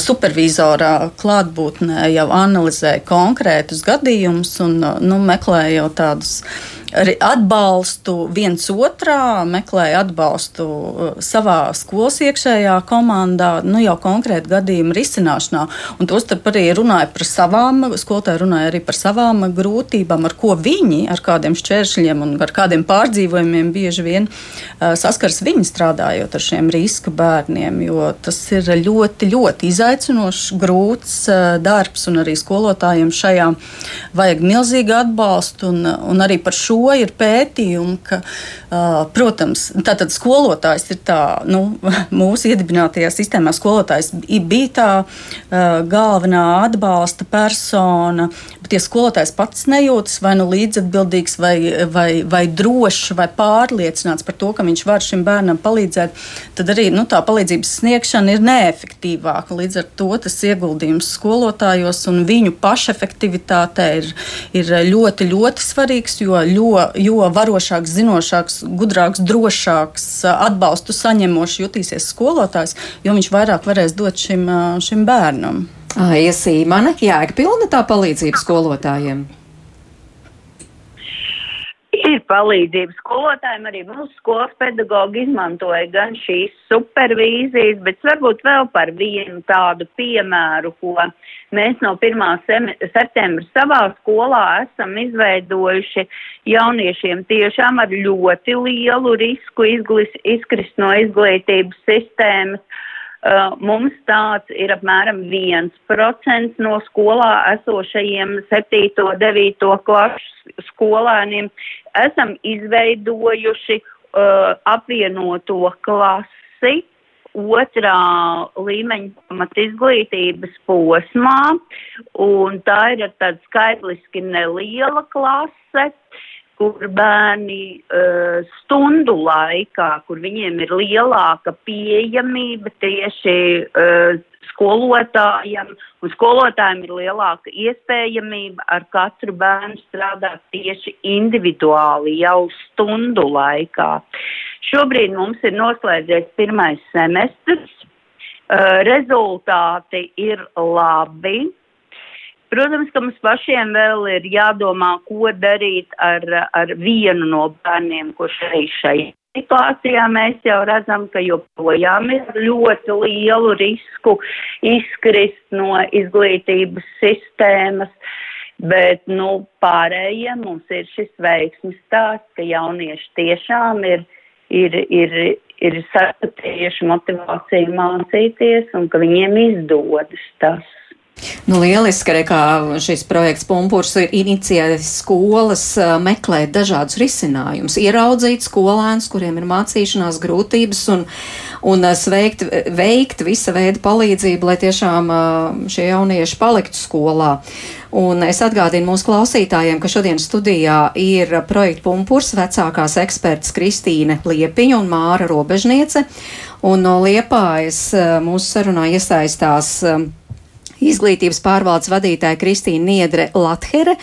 supervīzorā klātbūtnē jau analizē konkrētus gadījumus un nu, meklē jau tādus arī atbalstu viens otrā, meklēja atbalstu uh, savā skolas iekšējā komandā, nu jau konkrēti gadījumu risināšanā. Un tostarp arī runāja par savām, skolotāji runāja arī par savām grūtībām, ar ko viņi, ar kādiem šķēršļiem un ar kādiem pārdzīvojumiem bieži vien uh, saskars viņi strādājot ar šiem riska bērniem, jo tas ir ļoti, ļoti izaicinošs, grūts uh, darbs un arī skolotājiem šajā vajag milzīgu atbalstu un, un arī par šo to ir pētījumi, ka, uh, protams, tātad skolotājs ir tā, nu, mūsu iedibinātajā sistēmā skolotājs bija tā uh, galvenā atbalsta persona, bet ja skolotājs pats nejūtas vai nu līdzatbildīgs, vai, vai, vai drošs, vai pārliecināts par to, ka viņš var šim bērnam palīdzēt, tad arī nu, tā palīdzības sniegšana ir neefektīvāka. Līdz ar to tas ieguldījums skolotājos un viņu pašefektivitātē ir, ir ļoti, ļoti svarīgs, jo ļoti jo, jo varošāks, zinošāks, gudrāks, drošāks, atbalstu saņemošs jutīsies skolotājs, jo viņš vairāk varēs dot šim, šim bērnam. Iesīmane, jēgpilna tā palīdzība skolotājiem ir palīdzība skolotājiem. Arī mūsu skolas pedagogi izmantoja gan šīs supervīzijas, bet varbūt vēl par vienu tādu piemēru, ko mēs no 1. septembra savā skolā esam izveidojuši jauniešiem tiešām ar ļoti lielu risku izglis, izkrist no izglītības sistēmas. Uh, mums tāds ir apmēram 1% no skolā esošajiem 7. un 9. klases skolēniem. Esam izveidojuši uh, apvienoto klasi otrā līmeņa pamat izglītības posmā, un tā ir tāda skaitliski neliela klase, kur bērni uh, stundu laikā, kur viņiem ir lielāka pieejamība tieši uh, skolotājiem, un skolotājiem ir lielāka iespējamība ar katru bērnu strādāt tieši individuāli jau stundu laikā. Šobrīd mums ir noslēdzies pirmais semestrs, uh, rezultāti ir labi. Protams, ka mums pašiem vēl ir jādomā, ko darīt ar, ar vienu no bērniem, kurš arī šajā situācijā mēs jau redzam, ka joprojām ir ļoti lielu risku izkrist no izglītības sistēmas. Bet, nu, pārējiem mums ir šis veiksmes stāsts, ka jaunieši tiešām ir, ir, ir, ir sastatījuši motivāciju mācīties un ka viņiem izdodas tas. Nu, lieliski, arī, kā šis projekts Pumpurs ir inicijējis skolas meklēt dažādus risinājumus, ieraudzīt skolēnus, kuriem ir mācīšanās grūtības un, un sveikt, veikt visa veida palīdzību, lai tiešām šie jaunieši paliktu skolā. Un es atgādinu mūsu klausītājiem, ka šodien studijā ir projekta pumpurs vecākās eksperts Kristīne Liepiņa un Māra Robežniece. Un no Liepājas mūsu sarunā iesaistās izglītības pārvaldes vadītāja Kristīna Niedre Lathere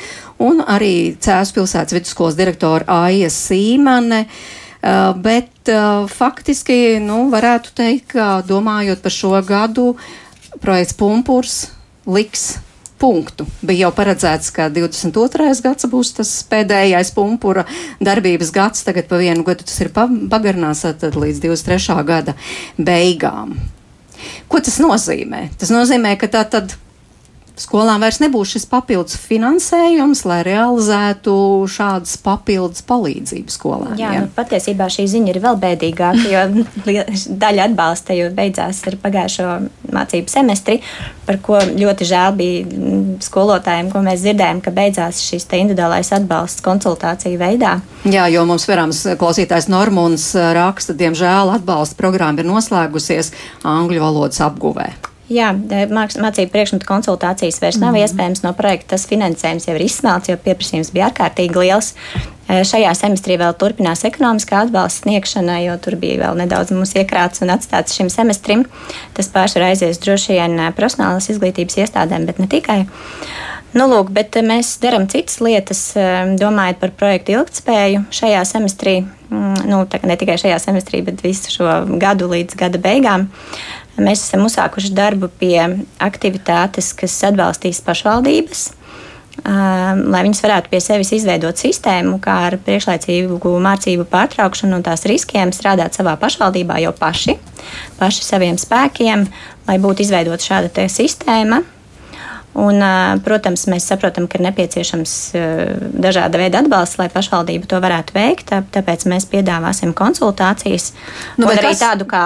un arī Cēzus pilsētas vidusskolas direktora Aija Sīmane. Uh, bet uh, faktiski, nu, varētu teikt, ka domājot par šo gadu, projekts Pumpurs liks punktu. Bija jau paredzēts, ka 22. gads būs tas pēdējais pumpura darbības gads, tagad pa vienu gadu tas ir pagarināts līdz 23. gada beigām. Ko tas nozīmē? Tas nozīmē, ka tā tad skolām vairs nebūs šis papildus finansējums, lai realizētu šādas papildus palīdzības skolām. Jā, ja? nu, patiesībā šī ziņa ir vēl bēdīgāka, jo daļa atbalsta jau beidzās ar pagājušo mācību semestri, par ko ļoti žēl bija mm, skolotājiem, ko mēs dzirdējām, ka beidzās šis individuālais atbalsts konsultāciju veidā. Jā, jo mums verams klausītājs Normunds raksta, diemžēl atbalsta programma ir noslēgusies angļu valodas apguvē. Jā, mācību priekšmetu konsultācijas vairs nav mm -hmm. iespējams no projekta. Tas finansējums jau ir izsmelts, jo pieprasījums bija ārkārtīgi liels. Šajā semestrī vēl turpinās ekonomiskā atbalsta sniegšana, jo tur bija vēl nedaudz mums iekrāts un atstāts šim semestrim. Tas pārsvarā aizies droši vien profesionālas izglītības iestādēm, bet ne tikai. Nu, lūk, bet mēs darām citas lietas, domājot par projektu ilgtspēju šajā semestrī. Mm, nu, ne tikai šajā semestrī, bet visu šo gadu līdz gada beigām. Mēs esam uzsākuši darbu pie aktivitātes, kas atbalstīs pašvaldības. Um, lai viņas varētu pie sevis izveidot sistēmu, kā ar priekšlaicīgu mācību pārtraukšanu un tās riskiem strādāt savā pašvaldībā jau paši, paši saviem spēkiem, lai būtu izveidota šāda sistēma, Un, protams, mēs saprotam, ka ir nepieciešams dažāda veida atbalsts, lai pašvaldība to varētu veikt. Tāpēc mēs piedāvāsim konsultācijas. Nu, arī kas... tādu kā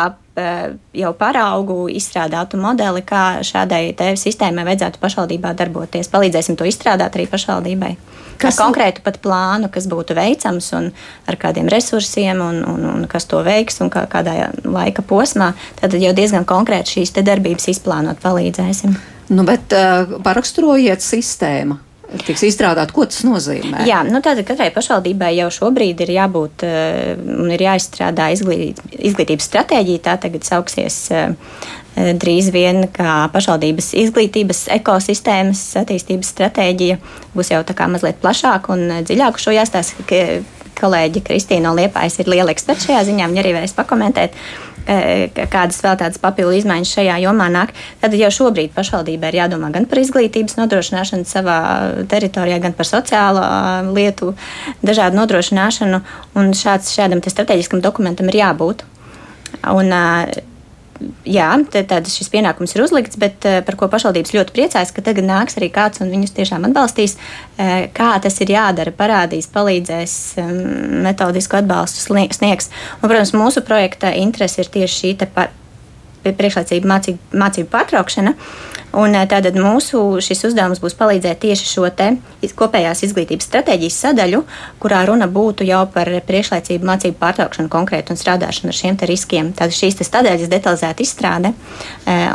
jau paraugu izstrādātu modeli, kā šādai sistēmai vajadzētu pašvaldībā darboties. Palīdzēsim to izstrādāt arī pašvaldībai. Kas ar konkrētu pat plānu, kas būtu veicams un ar kādiem resursiem, un, un, un kas to veiks un kā, kādā laika posmā. Tad jau diezgan konkrēti šīs darbības izplānot palīdzēsim. Nu, bet uh, paraksturojiet sistēmu tiks izstrādāt, ko tas nozīmē? Jā, nu tātad katrai pašvaldībai jau šobrīd ir jābūt uh, un ir jāizstrādā izglīt, izglītības stratēģija. Tā tagad sauksies uh, drīz vien kā pašvaldības izglītības ekosistēmas attīstības stratēģija. Būs jau tā kā mazliet plašāk un dziļāk šo jāstāsta. Kolēģi Kristīna no Liepājas ir liela eksperta šajā ziņā, viņa arī varēs pakomentēt. Uh, kādas vēl tādas papildu izmaiņas šajā jomā nāk, tad jau šobrīd pašvaldībai ir jādomā gan par izglītības nodrošināšanu savā teritorijā, gan par sociālo lietu dažādu nodrošināšanu. Un šāds, šādam strateģiskam dokumentam ir jābūt. Un, jā, tad šis pienākums ir uzlikts, bet eh, par ko pašvaldības ļoti priecājas, ka tagad nāks arī kāds un viņus tiešām atbalstīs. Eh, kā tas ir jādara, parādīs, palīdzēs, metodisku atbalstu sniegs. Un, protams, mūsu projekta interese ir tieši šī priekšlaicīga mācību, mācību pārtraukšana. Un tātad mūsu šis uzdevums būs palīdzēt tieši šo te kopējās izglītības stratēģijas sadaļu, kurā runa būtu jau par priekšlaicību mācību pārtraukšanu konkrēti un strādāšanu ar šiem riskiem. Tātad šīs sadaļas detalizēta izstrāde,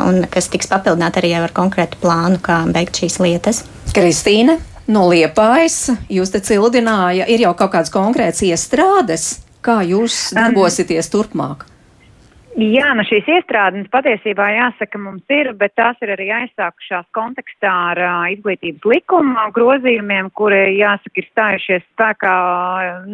un kas tiks papildināta arī ar konkrētu plānu, kā beigt šīs lietas. Kristīne, no Liepājas, jūs te cildināja, ir jau kaut kāds konkrēts iestrādes, kā jūs darbosieties turpmāk? Jā, nu šīs iestrādes patiesībā jāsaka mums ir, bet tās ir arī aizsākušās kontekstā ar uh, izglītības likuma grozījumiem, kuri, jāsaka, ir stājušies spēkā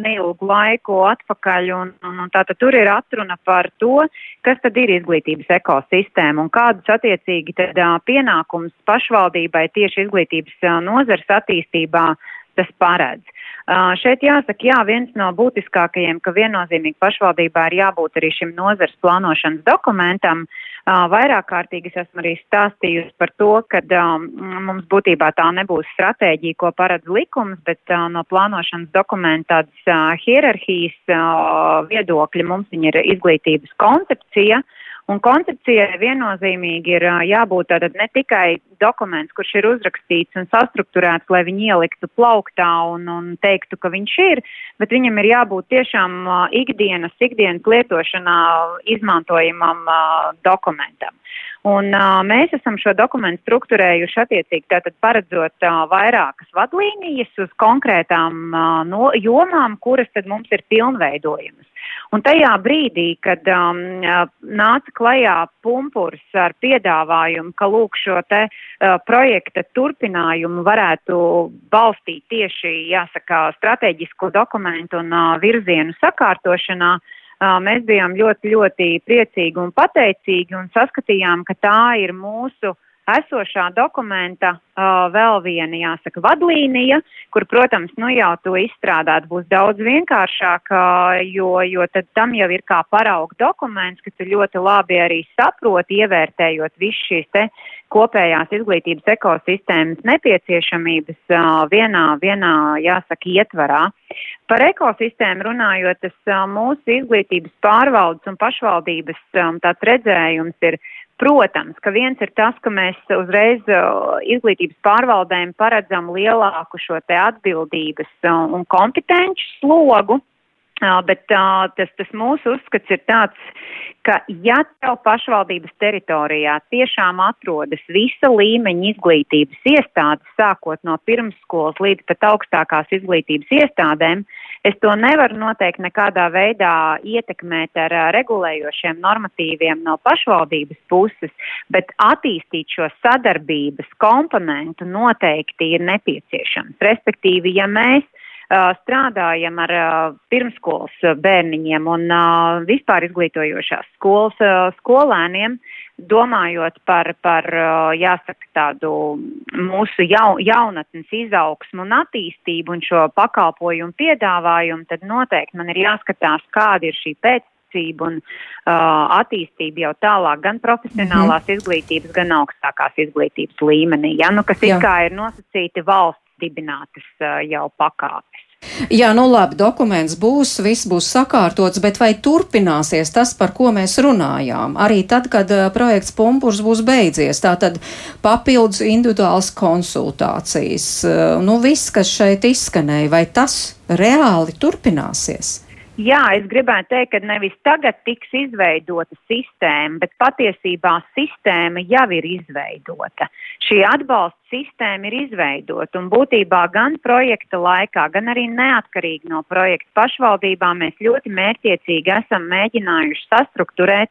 neilgu laiku atpakaļ, un, un, un tātad tur ir atruna par to, kas tad ir izglītības ekosistēma un kādus attiecīgi tad uh, pienākums pašvaldībai tieši izglītības uh, nozars attīstībā tas paredz. Uh, šeit jāsaka, jā, viens no būtiskākajiem, ka viennozīmīgi pašvaldībā ir jābūt arī šim nozars plānošanas dokumentam. Uh, vairāk kārtīgi es esmu arī stāstījusi par to, ka um, mums būtībā tā nebūs stratēģija, ko paredz likums, bet uh, no plānošanas dokumenta tādas hierarhijas viedokļa mums ir izglītības koncepcija. Un koncepcijai viennozīmīgi ir jābūt tātad ne tikai dokuments, kurš ir uzrakstīts un sastruktūrēts, lai viņi ieliktu plauktā un, un teiktu, ka viņš ir, bet viņam ir jābūt tiešām ikdienas, ikdienas lietošanā izmantojamam dokumentam. Un uh, mēs esam šo dokumentu strukturējuši attiecīgi tātad paredzot uh, vairākas vadlīnijas uz konkrētām uh, no, jomām, kuras tad mums ir pilnveidojamas. Un tajā brīdī, kad um, nāca klajā pumpurs ar piedāvājumu, ka lūk šo te uh, projekta turpinājumu varētu balstīt tieši, jāsaka, strateģisko dokumentu un uh, virzienu sakārtošanā, uh, mēs bijām ļoti, ļoti priecīgi un pateicīgi un saskatījām, ka tā ir mūsu esošā dokumenta uh, vēl viena, jāsaka, vadlīnija, kur, protams, nu jau to izstrādāt būs daudz vienkāršāk, uh, jo, jo tad tam jau ir kā parauga dokuments, kas ir ļoti labi arī saprot, ievērtējot visu šīs te kopējās izglītības ekosistēmas nepieciešamības uh, vienā, vienā, jāsaka, ietvarā. Par ekosistēmu runājot, tas uh, mūsu izglītības pārvaldes un pašvaldības um, tāds redzējums ir Protams, ka viens ir tas, ka mēs uzreiz uh, izglītības pārvaldēm paredzam lielāku šo te atbildības uh, un kompetenci slogu, bet tas, tas mūsu uzskats ir tāds, ka ja tev pašvaldības teritorijā tiešām atrodas visa līmeņa izglītības iestādes, sākot no pirmsskolas līdz pat augstākās izglītības iestādēm, es to nevaru noteikti nekādā veidā ietekmēt ar regulējošiem normatīviem no pašvaldības puses, bet attīstīt šo sadarbības komponentu noteikti ir nepieciešams. Respektīvi, ja mēs strādājam ar pirmskolas bērniņiem un vispār izglītojošās skolas skolēniem, domājot par, par jāsaka, tādu mūsu jau, jaunatnes izaugsmu un attīstību un šo pakalpojumu piedāvājumu, tad noteikti man ir jāskatās, kāda ir šī pēctecība un uh, attīstība jau tālāk gan profesionālās mm -hmm. izglītības, gan augstākās izglītības līmenī, ja, nu, kas it kā ir nosacīti valsts dibinātas uh, jau pakāpes. Jā, nu labi, dokuments būs, viss būs sakārtots, bet vai turpināsies tas, par ko mēs runājām? Arī tad, kad uh, projekts Pumpurs būs beidzies, tātad papildus individuāls konsultācijas, uh, nu viss, kas šeit izskanēja, vai tas reāli turpināsies? Jā, es gribētu teikt, ka nevis tagad tiks izveidota sistēma, bet patiesībā sistēma jau ir izveidota. Šī atbalsta sistēma ir izveidota un būtībā gan projekta laikā, gan arī neatkarīgi no projekta pašvaldībām mēs ļoti mērķiecīgi esam mēģinājuši sastruktūrēt,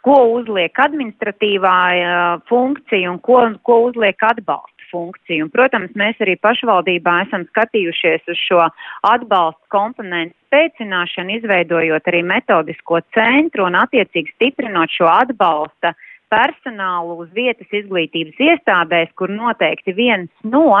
ko uzliek administratīvā uh, funkcija un ko, ko uzliek atbalsts funkciju. Un, protams, mēs arī pašvaldībā esam skatījušies uz šo atbalstu komponentu spēcināšanu, izveidojot arī metodisko centru un attiecīgi stiprinot šo atbalsta personālu uz vietas izglītības iestādēs, kur noteikti viens no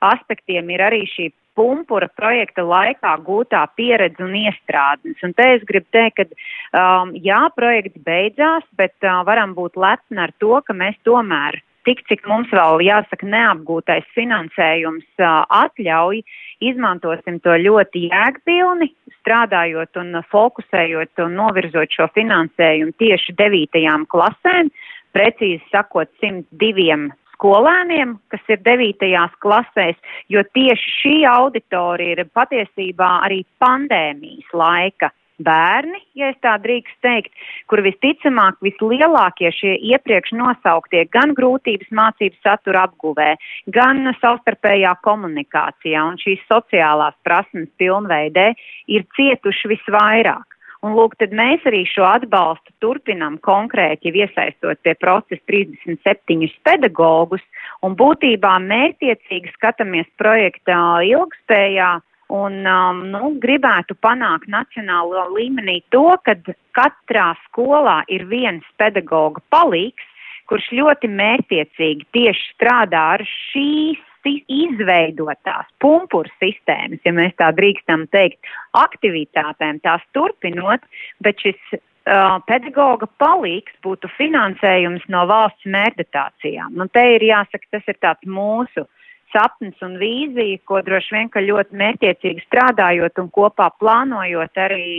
aspektiem ir arī šī pumpura projekta laikā gūtā pieredze un iestrādnes. Un te es gribu teikt, ka um, jā, projekts beidzās, bet uh, varam būt lepni ar to, ka mēs tomēr tik cik mums vēl jāsaka neapgūtais finansējums atļauj, izmantosim to ļoti jēgpilni, strādājot un fokusējot un novirzot šo finansējumu tieši devītajām klasēm, precīzi sakot 102 skolēniem, kas ir 9. klasēs, jo tieši šī auditorija ir patiesībā arī pandēmijas laika bērni, ja es tā drīkst teikt, kur visticamāk vislielākie šie iepriekš nosauktie gan grūtības mācības satura apguvē, gan savstarpējā komunikācijā un šīs sociālās prasmes pilnveidē ir cietuši visvairāk. Un lūk, tad mēs arī šo atbalstu turpinām konkrēti, jau iesaistot pie procesa 37 pedagogus un būtībā mērķiecīgi skatāmies projektā ilgspējā Un um, nu, gribētu panākt nacionālo līmenī to, ka katrā skolā ir viens pedagoga palīgs, kurš ļoti mērķiecīgi tieši strādā ar šīs izveidotās pumpuru sistēmas, ja mēs tā drīkstam teikt, aktivitātēm tās turpinot, bet šis uh, pedagoga palīgs būtu finansējums no valsts mērķetācijām. Nu, te ir jāsaka, tas ir tāds mūsu uh, sapnis un vīzija, ko droši vien, ka ļoti mērķiecīgi strādājot un kopā plānojot arī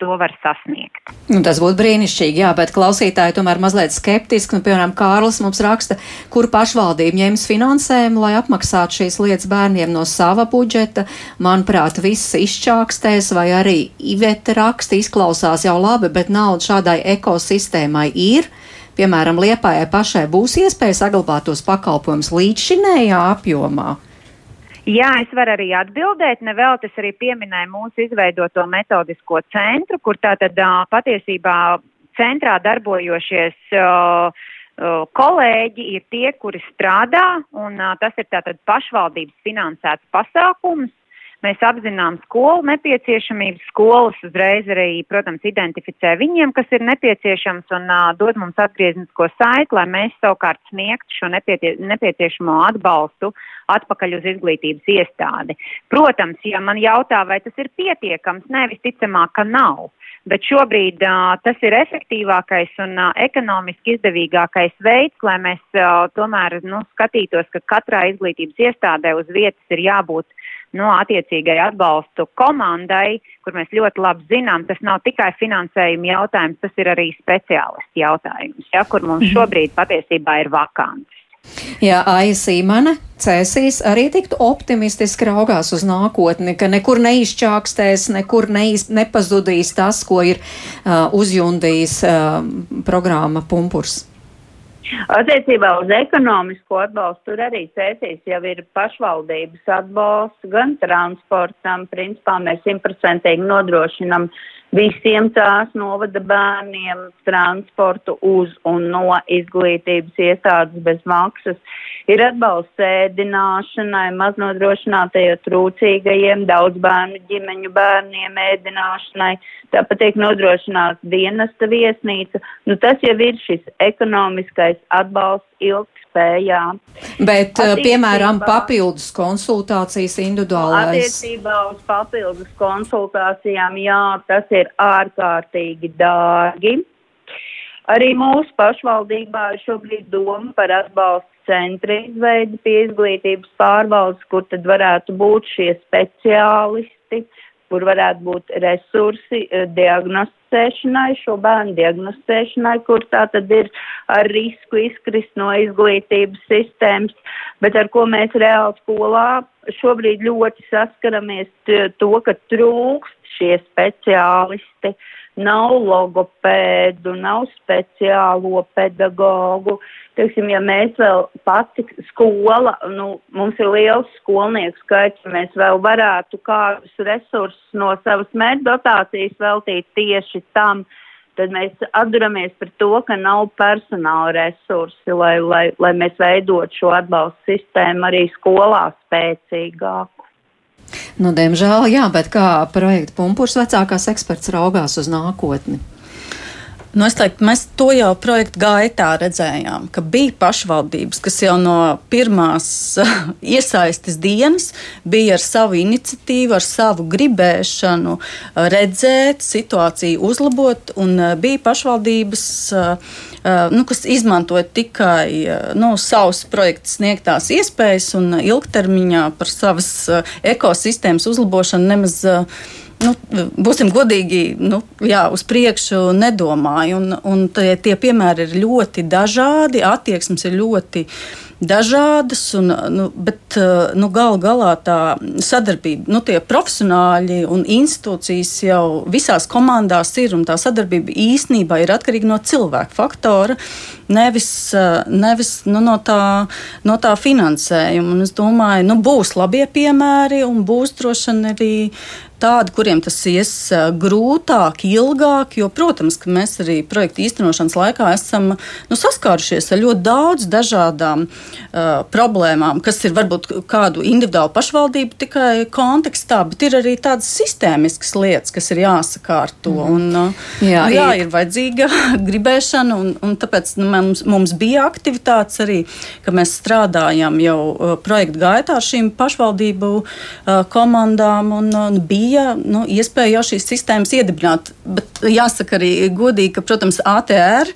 to var sasniegt. Nu, tas būtu brīnišķīgi, jā, bet klausītāji tomēr mazliet skeptiski. Nu, piemēram, Kārlis mums raksta, kur pašvaldība ņems finansējumu, lai apmaksātu šīs lietas bērniem no sava budžeta. Manuprāt, viss izčākstēs, vai arī Iveta raksta izklausās jau labi, bet nauda šādai ekosistēmai ir. Piemēram, Liepājai pašai būs iespēja saglabāt tos pakalpojumus līdzšinējā apjomā. Jā, es varu arī atbildēt. Nevēl tas arī pieminēja mūsu izveidoto metodisko centru, kur tātad patiesībā centrā darbojošies uh, kolēģi ir tie, kuri strādā, un tas ir tātad pašvaldības finansēts pasākums. Mēs apzinām skolu nepieciešamības, skolas uzreiz arī, protams, identificē viņiem, kas ir nepieciešams un uh, dod mums atgrieznisko saiti, lai mēs savukārt sniegtu šo nepietie nepieciešamo atbalstu atpakaļ uz izglītības iestādi. Protams, ja man jautā, vai tas ir pietiekams, nē, visticamāk, ka nav. Bet šobrīd uh, tas ir efektīvākais un uh, ekonomiski izdevīgākais veids, lai mēs uh, tomēr nu, skatītos, ka katrā izglītības iestādē uz vietas ir jābūt no nu, attiecīgai atbalstu komandai, kur mēs ļoti labi zinām, tas nav tikai finansējuma jautājums, tas ir arī speciālistu jautājums, ja, kur mums mhm. šobrīd patiesībā ir vakants. Jā, Aisīmane cēsīs arī tiktu optimistiski raugās uz nākotni, ka nekur neizčākstēs, nekur neiz, nepazudīs tas, ko ir uh, uzjundījis uh, programma Pumpurs. Attiecībā uz ekonomisko atbalstu tur arī cēsīs jau ir pašvaldības atbalsts gan transportam. Principā mēs simtprocentīgi nodrošinam visiem tās novada bērniem transportu uz un no izglītības iestādes bez maksas. Ir atbalsts ēdināšanai, maznodrošinātajiem trūcīgajiem, daudz bērnu ģimeņu bērniem ēdināšanai. Tāpat tiek nodrošināts dienesta viesnīca. Nu, tas jau ir šis ekonomiskais atbalsts ilgspējā. Bet, uh, attiecībā, piemēram, papildus konsultācijas individuālais. Attiecībā uz papildus konsultācijām, jā, tas ir ārkārtīgi dārgi. Arī mūsu pašvaldībā ir šobrīd doma par atbalstu centra izveidi pie izglītības pārvaldes, kur tad varētu būt šie speciālisti, kur varētu būt resursi eh, diagnosticēšanai, šo bērnu diagnosticēšanai, kur tā tad ir ar risku izkrist no izglītības sistēmas, bet ar ko mēs reāli skolā šobrīd ļoti saskaramies to, ka trūkst šie speciālisti, nav logopēdu, nav speciālo pedagogu, teiksim, ja mēs vēl pati skola, nu, mums ir liels skolnieku skaits, mēs vēl varētu kādus resursus no savas mērķdotācijas veltīt tieši tam, tad mēs atduramies par to, ka nav personāla resursi, lai, lai, lai mēs veidot šo atbalstu sistēmu arī skolā spēcīgāku. Nu, diemžēl, jā, bet kā projekta pumpurs vecākās eksperts raugās uz nākotni? Nu, es teiktu, mēs to jau projekta gaitā redzējām, ka bija pašvaldības, kas jau no pirmās iesaistes dienas bija ar savu iniciatīvu, ar savu gribēšanu redzēt, situāciju uzlabot, un bija pašvaldības, nu, kas izmantoja tikai nu, savus projektu sniegtās iespējas un ilgtermiņā par savas ekosistēmas uzlabošanu nemaz nu, būsim godīgi, nu, jā, uz priekšu nedomāju. Un, un tie, tie piemēri ir ļoti dažādi, attieksmes ir ļoti dažādas, un, nu, bet nu, gal galā tā sadarbība, nu, tie profesionāļi un institūcijas jau visās komandās ir, un tā sadarbība īstenībā ir atkarīga no cilvēku faktora, nevis, nevis nu, no, tā, no tā finansējuma. Un es domāju, nu, būs labie piemēri, un būs droši vien arī tādi, kuriem tas ies grūtāk, ilgāk, jo, protams, ka mēs arī projekta īstenošanas laikā esam nu, saskārušies ar ļoti daudz dažādām uh, problēmām, kas ir varbūt kādu individuālu pašvaldību tikai kontekstā, bet ir arī tādas sistēmiskas lietas, kas ir jāsakārto. Mm. Un, uh, jā, nu, jā, ir vajadzīga gribēšana, un, un tāpēc nu, mums, mums bija aktivitātes arī, ka mēs strādājam jau uh, projekta gaitā ar šīm pašvaldību uh, komandām, un, un bija bija nu, iespēja jau šīs sistēmas iedibināt. Bet jāsaka arī godīgi, ka, protams, ATR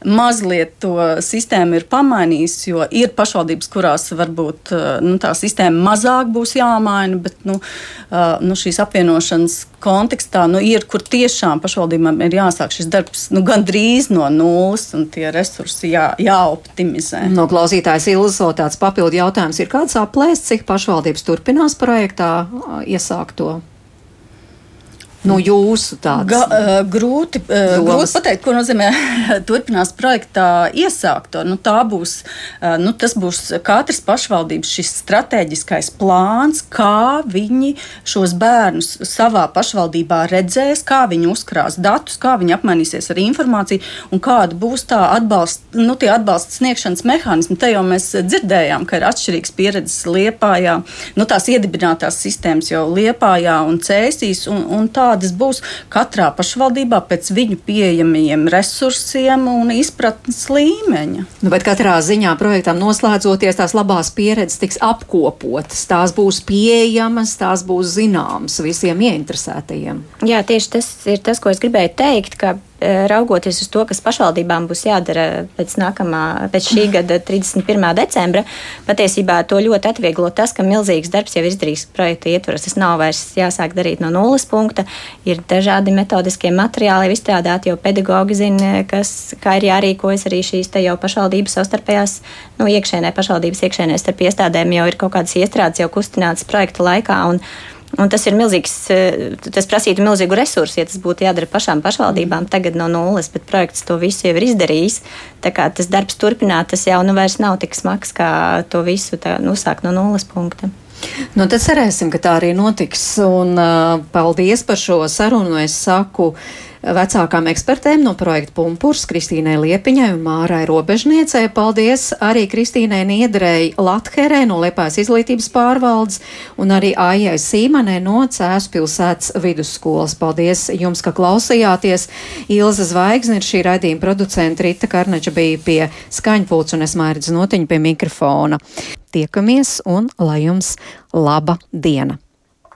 mazliet to sistēmu ir pamainījis, jo ir pašvaldības, kurās varbūt nu, tā sistēma mazāk būs jāmaina, bet nu, nu, šīs apvienošanas kontekstā nu, ir, kur tiešām pašvaldībām ir jāsāk šis darbs nu, gandrīz no nulles un tie resursi jā, jāoptimizē. No klausītājas Ilzo tāds papildu jautājums ir kāds aplēsts, cik pašvaldības turpinās projektā iesākt to? Nu, jūsu tāds Ga, uh, grūti, uh, grūti pateikt, ko nozīmē turpinās projektā iesākt. Nu, būs, uh, nu, tas būs katras pašvaldības šis strateģiskais plāns, kā viņi šos bērnus savā pašvaldībā redzēs, kā viņi uzkrās datus, kā viņi apmainīsies ar informāciju un kāda būs tā atbalsta, nu, atbalsta sniegšanas mehānismi. Te jau mēs dzirdējām, ka ir atšķirīgs pieredzes Liepājā, nu, tās iedibinātās sistēmas jau Liepājā un Cēsīs. Un, un tā kādas būs katrā pašvaldībā pēc viņu pieejamajiem resursiem un izpratnes līmeņa. Nu, bet katrā ziņā projektam noslēdzoties, tās labās pieredzes tiks apkopotas, tās būs pieejamas, tās būs zināmas visiem ieinteresētajiem. Jā, tieši tas ir tas, ko es gribēju teikt, ka raugoties uz to, kas pašvaldībām būs jādara pēc, nākamā, pēc šī gada 31. decembra, patiesībā to ļoti atvieglo tas, ka milzīgs darbs jau ir izdarīts projekta ietvaros. Tas nav vairs jāsāk darīt no nulles punkta. Ir dažādi metodiskie materiāli izstrādāti, jo pedagogi zina, kas, kā ir jārīkojas arī šīs te jau pašvaldības savstarpējās, nu, iekšēnē, pašvaldības iekšēnē starp iestādēm jau ir kaut kādas iestrādes jau kustinātas projekta laikā. Un, Un tas ir milzīgs, eh, tas prasītu milzīgu resursu, ja tas būtu jādara pašām pašvaldībām tagad no nulles, bet projekts to visu jau ir izdarījis. Tā kā tas darbs turpināt, tas jau nu vairs nav tik smags, kā to visu tā, nu, sākt no nulles punkta. Nu, tad cerēsim, ka tā arī notiks. Un, uh, paldies par šo sarunu. Es saku, vecākām ekspertēm no projekta Pumpurs, Kristīnai Liepiņai un Mārai Robežniecei. Paldies arī Kristīnai Niedrei Latherē no Lepājas izglītības pārvaldes un arī Aijai Sīmanē no Cēs pilsētas vidusskolas. Paldies jums, ka klausījāties. Ilza Zvaigzne ir šī raidījuma producenta Rita Karneča bija pie skaņpults un es mērķis notiņu pie mikrofona. Tiekamies un lai jums laba diena!